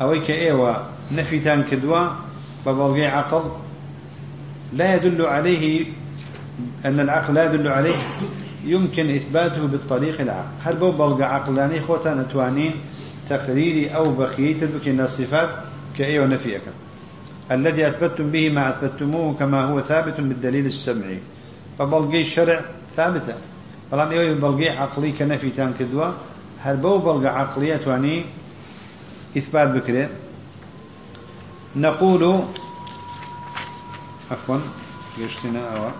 أويك إيوا نفي تان كدوا ببلغي عقل لا يدل عليه أن العقل لا يدل عليه يمكن إثباته بالطريق العقل هل بو عقلاني خوتا نتوانين تقريري أو بقية بكين الصفات؟ كأي ونفيك الذي أثبتتم به ما أثبتموه كما هو ثابت بالدليل السمعي. فبلغي الشرع ثابتة. فلان إيوه بلغي عقلي كنفي تان كدوا. هل بو بلغ عقلية تواني إثبات بكري نقول عفوا يشتنا أوه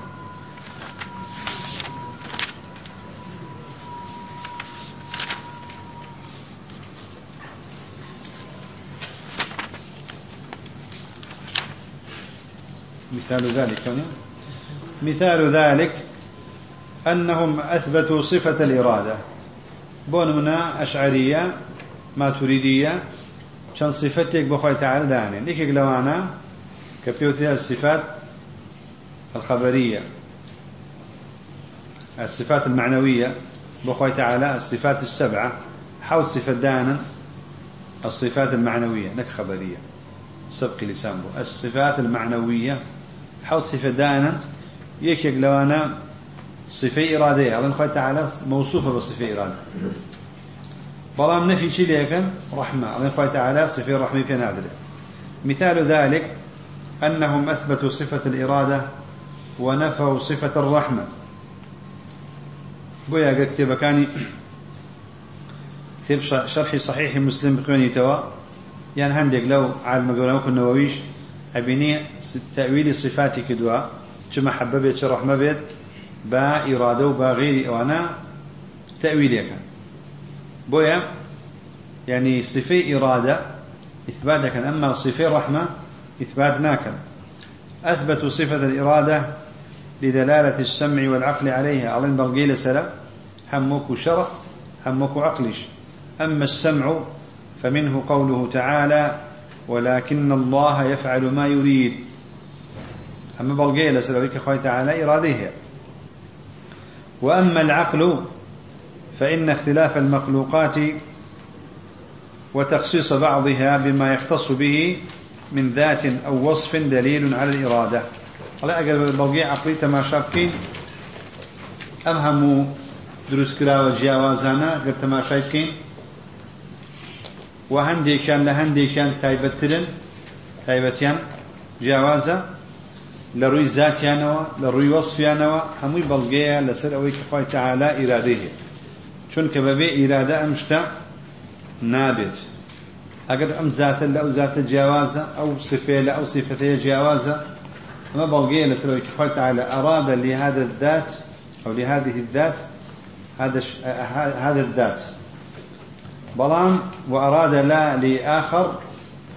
مثال ذلك مثال ذلك أنهم أثبتوا صفة الإرادة. بون منا أشعرية ما تريدية كان صفتك بخوي تعالى داني. ليك لوانا كبيوتي الصفات الخبرية الصفات المعنوية بخوي تعالى الصفات السبعة. حول صفة دانا الصفات المعنوية لك خبرية. سبق لسان الصفات المعنوية حول صفة دانا يكيك لو أنا صفة إرادية. الله خوي تعالى موصوفة بصفة إرادة. بلام نفي شي ليكن؟ رحمة. الله خوي تعالى صفة رحمة في نادرة مثال ذلك أنهم أثبتوا صفة الإرادة ونفوا صفة الرحمة. بويا كتب كاني كتب شرح صحيح مسلم بقيوني توا. يعني هندق لو عالم قولنا النوويش أبيني تأويل صفاتي كدوا بيت شو رحمة بيت با إرادة وبا غير وأنا تأويل كان بويا يعني صفة إرادة إثبات كان أما صفة رحمة إثبات ناكن أثبتوا صفة الإرادة لدلالة السمع والعقل عليها. على البرقيل سلا همك شرع همك عقلش. أما السمع فمنه قوله تعالى ولكن الله يفعل ما يريد. أما بلغي لسلوك خوي تعالى إراديه وأما العقل فإن اختلاف المخلوقات وتخصيص بعضها بما يختص به من ذات أو وصف دليل على الإرادة. الله أقل بلغي عقلي تماشابكين أمهم دروس كرا وجاوازانا قد تماشابكين و هەندێکیان لە هەندێکیان تایبەتترن تایبەتیان جیاوازە لە ڕووی زاتیانەوە لە ڕووی وەصفیانەوە هەمووی بەڵگەیە لەسەر ئەوەی کە خۆی تەعالا ئیرادەی هەیە. چونکە بەبێ ئیرادە ئەم شتە نابێت. ئەگەر ئەم زاتە لە ئەو زاتە جیاوازە ئەو صفێ لە ئەو صفتەیە جیاوازە بلغية لسر قال تعالى أراد لهذا الذات أو لهذه الذات هذا هذا الذات. بلان وأراد لا لآخر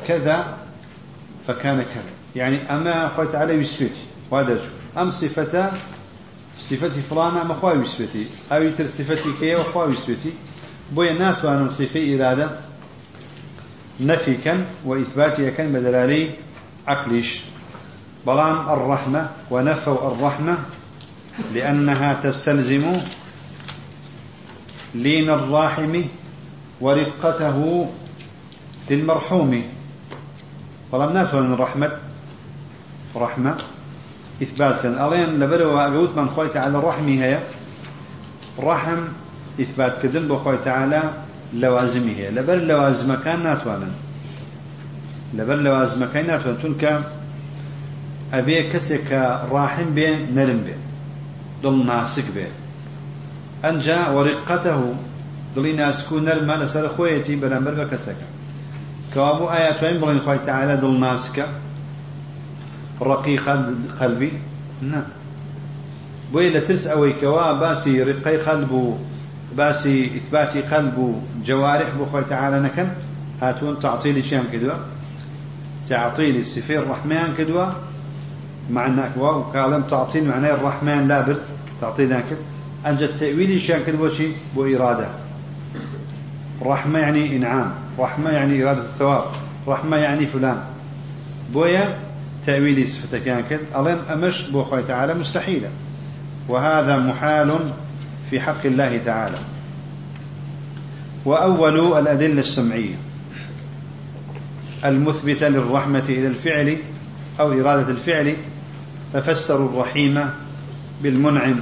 كذا فكان كذا. يعني أما أخوة على يسفتي وهذا أم صفة صفتي فلانة أما أخوة يسفتي. أو يتر صفتي كي وأخوة يسفتي. بويا ناتو أن صفة إرادة نفي كان وإثباتي كان بدلالي عقليش. بلان الرحمة ونفوا الرحمة لأنها تستلزم لين الراحم ورقته للمرحوم. فلم نفهم من رحمة رحمة. إثبات. كان ألين لبروا أقوت من خوي تعالى رحمي هي. رحم إثبات كدن بخوي تعالى لوازمه هي. لبر لوازم كان ناتوانا. لبر لوازم كان ناتوانا. چونك أبي كسك راحم بين نرم بين ضل ناسك بين أنجا ورقته دڵی ناسک و نەرمە لەسەر خۆیەتی بەرامبەر بە کەسەکە. کەوابوو ئایا توانین بڵێن خۆی تعالە دڵ ناسکە؟ ڕقیق قەلبی نه. بۆیە لە ترس ئەوەی کەوا باسی ڕقەی قەلب و باسی ئیثباتی قەلب و جوارح بۆ خۆی تعالە نەکەن؟ هاتوون تعطیلی چیان کردووە؟ تعطيل صفة الرحمن كدوا معنى وقالم تعطيل معناه الرحمن لا بد تعطيل ذاك أنجد تأويل شان كدوا شيء بو إرادة رحمة يعني إنعام رحمة يعني إرادة الثواب رحمة يعني فلان. بويا تأويل صفة كان كد ألين أمش بو خوي تعالى مستحيلة. وهذا محال في حق الله تعالى. وأول الأدلة السمعية. المثبتة للرحمة إلى الفعل أو إرادة الفعل. ففسروا الرحيم بالمنعم.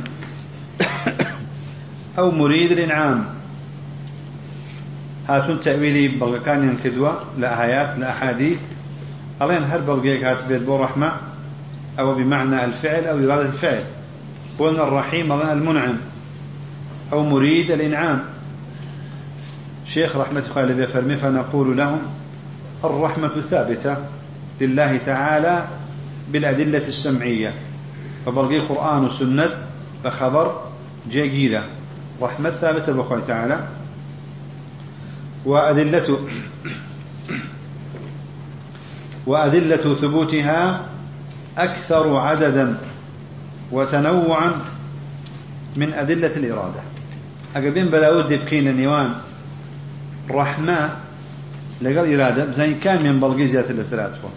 أو مريد الإنعام. هاتون تأويلي بلغكان ينكدوا لآيات لأحاديث ألين هل بلغيك هات بيت بو رحمة أو بمعنى الفعل أو إرادة الفعل. قلنا الرحيم المنعم أو مريد الإنعام. شيخ رحمة الله بفرمي فنقول لهم الرحمة ثابتة لله تعالى بالأدلة السمعية. فبرقي قرآن وسنة فخبر جيجيلة. رحمة ثابتة بخوة تعالى. وأدلة وأدلة ثبوتها أكثر عددا وتنوعا من أدلة الإرادة. أقبين بلاود بكين النيوان رحمة لقال إرادة. بزين كام من بلغي زيادة الأسراتوا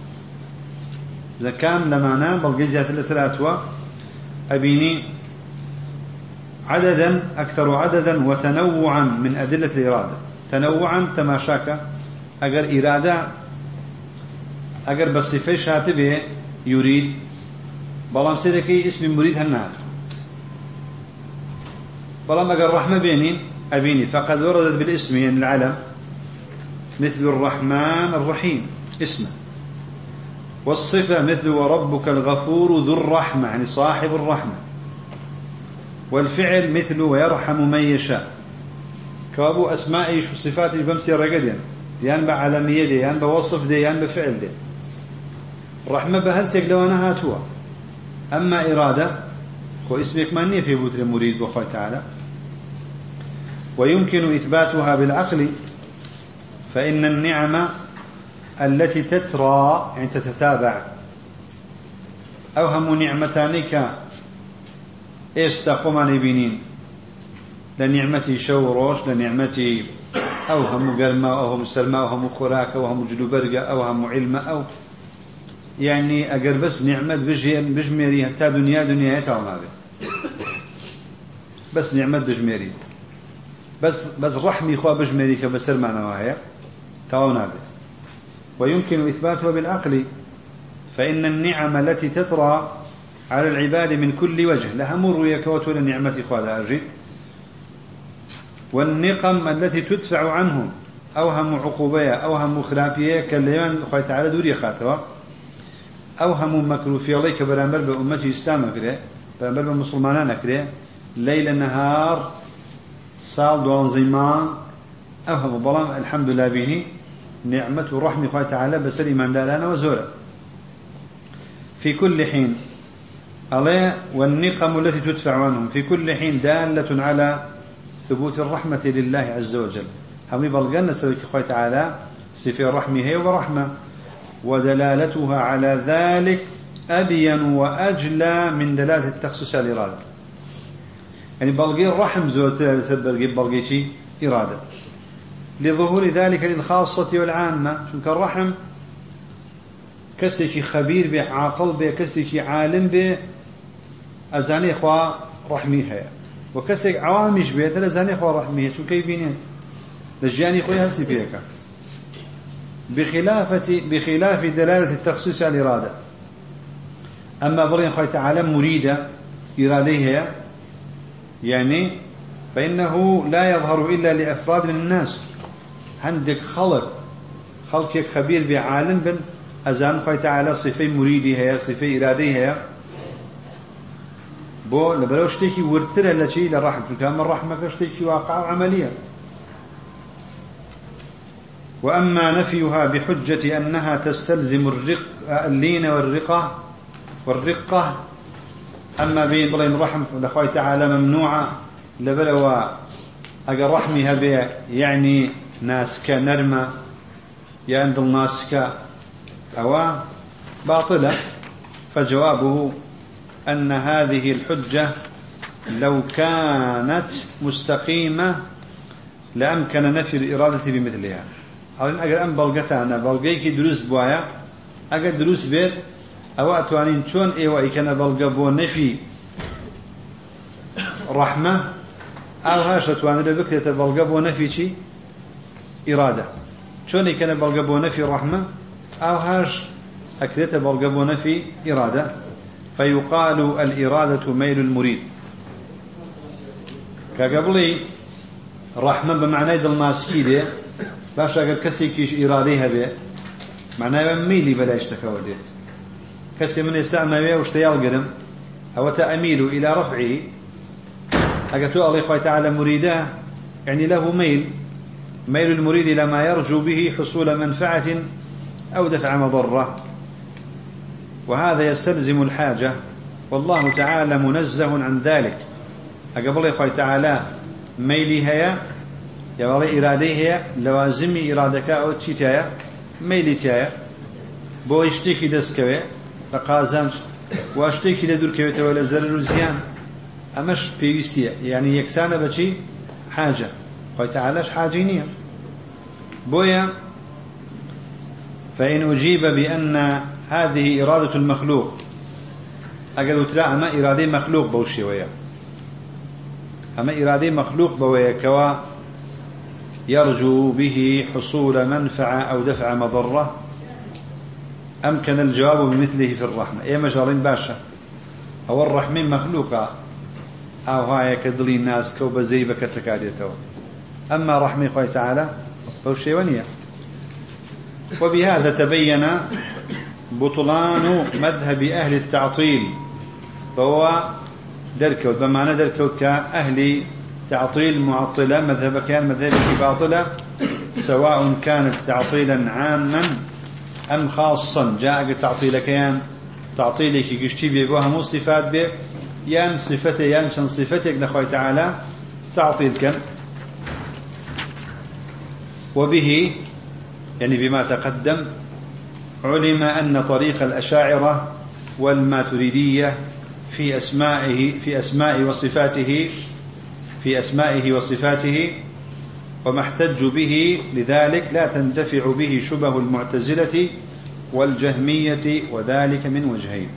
إذا كان لمعنى بلغي زيادة الأسراتوا أبيني عددا أكثر عددا وتنوعا من أدلة الإرادة. تنوعا تماشاك أجر إرادة أجر بالصفة شاتبه يريد بلام سيدكي اسم مريد هالنار بلام أجر رحمة بيني أبيني فقد وردت بالاسم يعني العلم. مثل الرحمن الرحيم اسمه والصفة مثل وربك الغفور ذو الرحمة يعني صاحب الرحمة. والفعل مثل ويرحم من يشاء. كابو أسماء إيش وصفات إيش بمسي رقدين يان بعالمية دي يان بوصف دي يان بفعل دي. رحمة بهرسك لو أنا هاتوا. أما إرادة خو اسمك ماني في بوتر مريد بخوة تعالى. ويمكن إثباتها بالعقل فإن النعم التي تترى يعني تتتابع. أوهم نعمتانك استقوم بنين لنعمتي شو روش لنعمتي أوهم قرمة أوهم سلمة أوهم خراك أوهم جلوبرقة أوهم علمة أو يعني أقر بس نعمة بجميري حتى دنيا دنيا يتعلم هذا بس نعمة بجميري. بس بس رحمي خوا بجميري كبسر معنا وهي. تواو نابت ويمكن إثباتها بالعقل. فإن النعم التي تطرى على العباد من كل وجه لها مر يكوت لنعمة خوالا أجي. والنقم التي تدفع عنهم أوهم عقوبية أوهم خلافية كالليان خوي تعالى دوري خاتوا أوهم مكروفية الله كبرامبر بأمتي إسلام أكره برامبر بمسلمان أكره ليل نهار صال دوان زمان أوهم بلام الحمد لله به نعمة ورحمة الله تعالى بس الإيمان دالانا وزورا. في كل حين عليه والنقم التي تدفع عنهم في كل حين دالة على ثبوت الرحمة لله عز وجل. هم يبلغن سويك الله تعالى صفة الرحمة هي ورحمة. ودلالتها على ذلك أبين وأجلى من دلالة التخصص الإرادة. يعني بلغي الرحم زوت بلغي بلغي إرادة. لظهور ذلك للخاصة والعامة. شنك الرحم؟ كسيكي خبير به عاقل به عالم به أزاني إخوة رحمي هيا. وكسيك عوامش به تلا زاني إخوة رحمي هيا شنك يبينين لجاني إخوة هسي بخلافة بخلاف دلالة التخصيص على الإرادة أما برين أخوة تعالى مريدة إراديها يعني فإنه لا يظهر إلا لأفراد من الناس. عندك خلق خلقك خبير بعالم بن أزان خوي تعالى صفة مريدي هي صفة إرادي هي بو لبلو شتيكي ورتر لشي لرحم شو كان الرحمة كشتيكي واقع عملية وأما نفيها بحجة أنها تستلزم الرق اللين والرقة والرقة. أما بين بلين رحم لخوي تعالى ممنوعة. لبلوا أجر رحمها بي يعني ناسك نرمى. يندل ناسك. أو باطلة. فجوابه أن هذه الحجة لو كانت مستقيمة لأمكن نفي الإرادة بمثلها. هل أجر أم بلغتانا بلغيك دروس بوايا. أجر دروس بيت أو أتوانين شون إيوا إيكنا بلغ بو نفي رحمة أو هاش أتوانين بكرة بلغ بو نفي شي؟ إرادة. شون إيكنا بلغ بو نفي رحمة أو هاش أكريت بلغ بو نفي إرادة. فيقال الإرادة ميل المريد. كقبلي رحمة بمعنى دل ناسكي دي باش اگر کسی کیش إرادي هبه معناه ميلي بلا اشتكوا ديت كسي من يستعمل واشتيال قرم أو تأميل إلى رفعه أقتو الله تعالى مريده يعني له ميل ميل المريد إلى ما يرجو به حصول منفعة أو دفع مضرة. وهذا يستلزم الحاجة. والله تعالى منزه عن ذلك. أقبل الله تعالى ميلي هيا يا والله إرادي هي لوازم إرادك أو تشيتايا ميلي تايا. بو اشتكي دسكوي لقازانش. واشتكي لدور كويتوا لزرر وزيان. أمش بيوستيا يعني يكسانة بشي حاجة. قال تعالى حاجينية بويا فإن أجيب بأن هذه إرادة المخلوق. أقل ترى أما إرادة مخلوق بوشي ويا. أما إرادة مخلوق بويا كوا يرجو به حصول منفعة أو دفع مضرة. أمكن الجواب بمثله في الرحمة. إيه مجالين باشا. أو الرحمة مخلوقة. أو هاي كدلي الناس كوب زي بكسكاديتو. أما رحمة الله تعالى فهو الشيوانية وبهذا تبين بطلان مذهب أهل التعطيل فهو دركوت بمعنى دركوت كأهل تعطيل معطلة مذهب كان مذهب باطلة سواء كانت تعطيلا عاما أم خاصا. جاء تعطيل كيان تعطيلك قشتي بيبوها مو صفات بي يان صفته يان شن صفتك نخوي تعالى تعطيل كان. وبه يعني بما تقدم علم أن طريق الأشاعرة والماتريدية في أسمائه في أسماء وصفاته في أسمائه وصفاته وما احتجوا به لذلك لا تنتفع به شبه المعتزلة والجهمية وذلك من وجهين.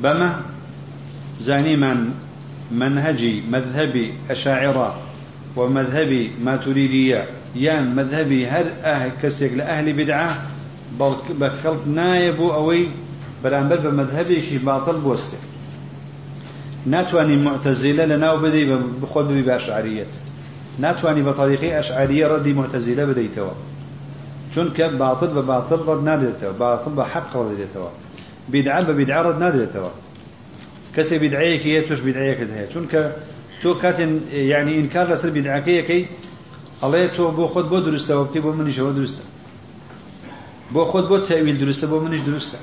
بما زاني من منهجي مذهبي أشاعرة ومذهبي ماتريدية يان مذهبي هر أهل كسيك لأهل بدعة بە خەڵک نایە بۆ ئەوەی بەرامبەر بە مەذهبێکی باتڵ بۆستێ ناتوانانی معتەزیلە لە ناو بدەی بە بخۆ ببی باشعریەت ناتوانانی بە تاریخی ئەشعریە ڕەدی معتەزیلە بدەیتەوە. چونکە باتڵ بە باتڵ ڕەت نادێتەوە باتڵ بە حەق ڕەت دێتەوە بیدعا بە بیدعا ڕەت نادێتەوە کەسێ بیدعەیەکی هەیە توش بیدعەیەکت هەیە. چونکە تۆ کاتێن یعنی ئینکار لەسەر بیدعەکەیەکەی ئەڵێ تۆ بۆ خۆت بۆ دروستەوە بکەی بۆ منیشەوە دروستە. بو خود بو تأويل درسته بو منش درسته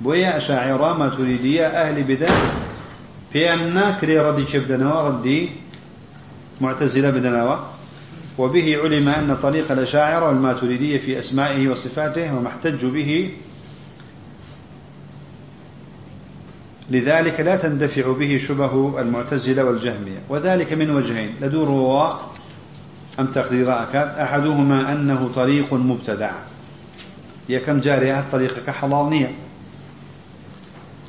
بويا أشاعرة ما تريدية أهل بدع في أن كري ردي شبدنا ردي معتزلة بدناوة وبه علم أن طريق الأشاعرة والماتريدية في أسمائه وصفاته وما احتجوا به. لذلك لا تندفع به شبه المعتزلة والجهمية. وذلك من وجهين لدور أم تقديرات أحدهما أنه طريق مبتدع. يكم جارية طريقة كحلالنية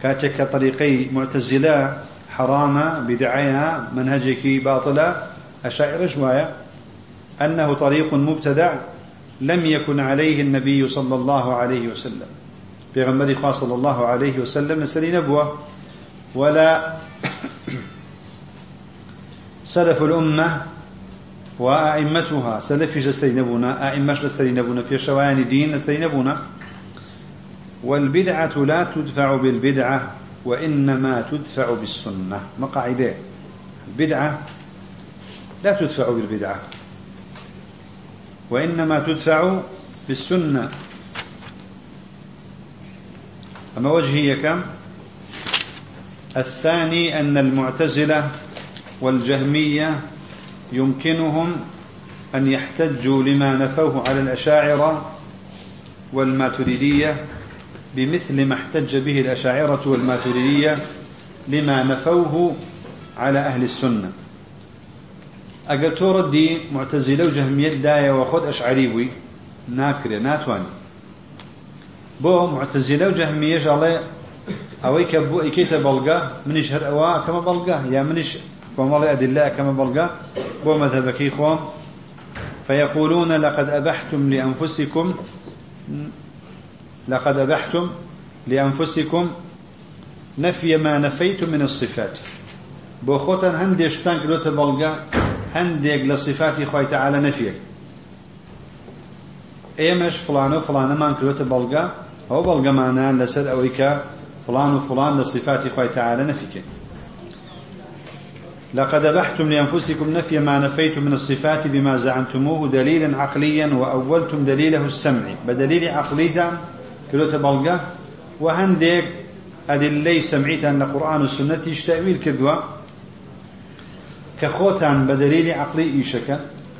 كاتك طريقي معتزلة حرامة بدعيها منهجك باطلة أشائر جوايا أنه طريق مبتدع لم يكن عليه النبي صلى الله عليه وسلم. بغمر صلى الله عليه وسلم نسري نبوة ولا سلف الأمة وأئمتها سلف لسينبونا أئمش لسينبونا في شوائن دين لسينبونا والبدعة لا تدفع بالبدعة وإنما تدفع بالسنة مقاعدة البدعة لا تدفع بالبدعة وإنما تدفع بالسنة أما وجهي كم الثاني أن المعتزلة والجهمية يمكنهم أن يحتجوا لما نفوه على الأشاعرة والماتريدية بمثل ما احتج به الأشاعرة والماتريدية لما نفوه على أهل السنة. أقل توردي معتزلة وجهمية داية وخد أشعريوي ناكري ناتواني. بو معتزلة وجهمية جالي أوي كبو إكيتا بلغا منش هر أوا كما بلغا يا منش ومالي أدلاء كما بلغا بو مذهبك إخوان. فيقولون لقد أبحتم لأنفسكم لقد أبحتم لأنفسكم نفي ما نفيتم من الصفات. بو خوتن هندش تانك لوت بلغا هنديك لصفات خوي تعالى نفيك ايمش فلان وفلان ما كلوت بلغا هو بلغا معنا لسر اويكا فلان وفلان لصفات خوي تعالى نفيك لقد بحتم لأنفسكم نفي ما نفيتم من الصفات بما زعمتموه دليلا عقليا وأولتم دليله السمعي بدليل عقليا كلوت بلغا وهنديك أدلي سمعيتا لقرآن والسنة تأويل كدوا كخوتان بدليل عقلي إيشك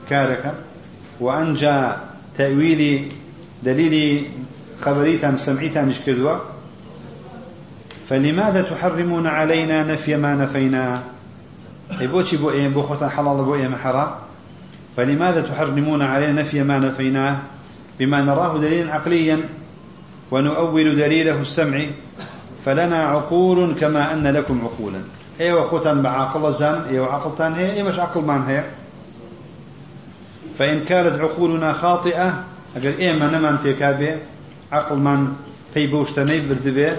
كارك. وأنجا تأويل دليل خبريتا سمعيتا نشكدوا فلماذا تحرمون علينا نفي ما نفينا بوشي بو إيه بو خوتان حلال بو إيه محرام فلماذا تحرمون علينا نفي ما نفيناه؟ بما نراه دليلا عقليا ونؤول دليله السمع فلنا عقول كما أن لكم عقولا. أيوه خوتان بعقل زان أيوه عقلتان هي أيوه مش عقل مان هي. فإن كانت عقولنا خاطئة أقول إيه ما نمان تيكابي عقل من تيبوشتني بردبي.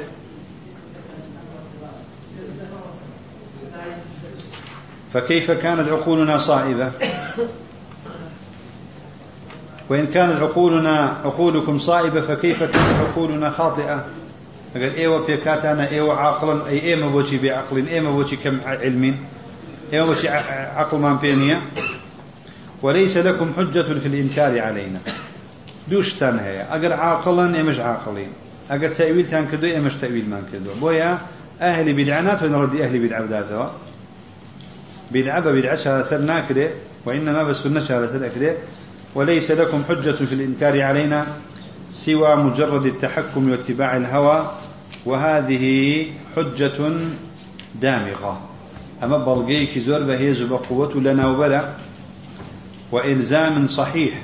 فكيف كانت عقولنا صائبة؟ وإن كانت عقولنا عقولكم صائبة فكيف كانت عقولنا خاطئة؟ اگر إيوه بيكاتانا إيوه عاقلا أي ايما بوشي بعقل ايما بوشي كم علم ايما بوشي عقل من بينيا وليس لكم حجة في الإنكار علينا. دوش تنهي اگر عاقلا ايمش عاقلين. اگر تأويل تان كدو ايمش تأويل من كدو. بويا أهل بدعنات ونردي أهل بدع بداتها بدعة بدعة سر ناكده وإنما بس سنة شهر سر أكده وليس لكم حجة في الإنكار علينا سوى مجرد التحكم واتباع الهوى وهذه حجة دامغة. أما بلغيك زور بهيز بقوة لنا وبلا وإلزام صحيح.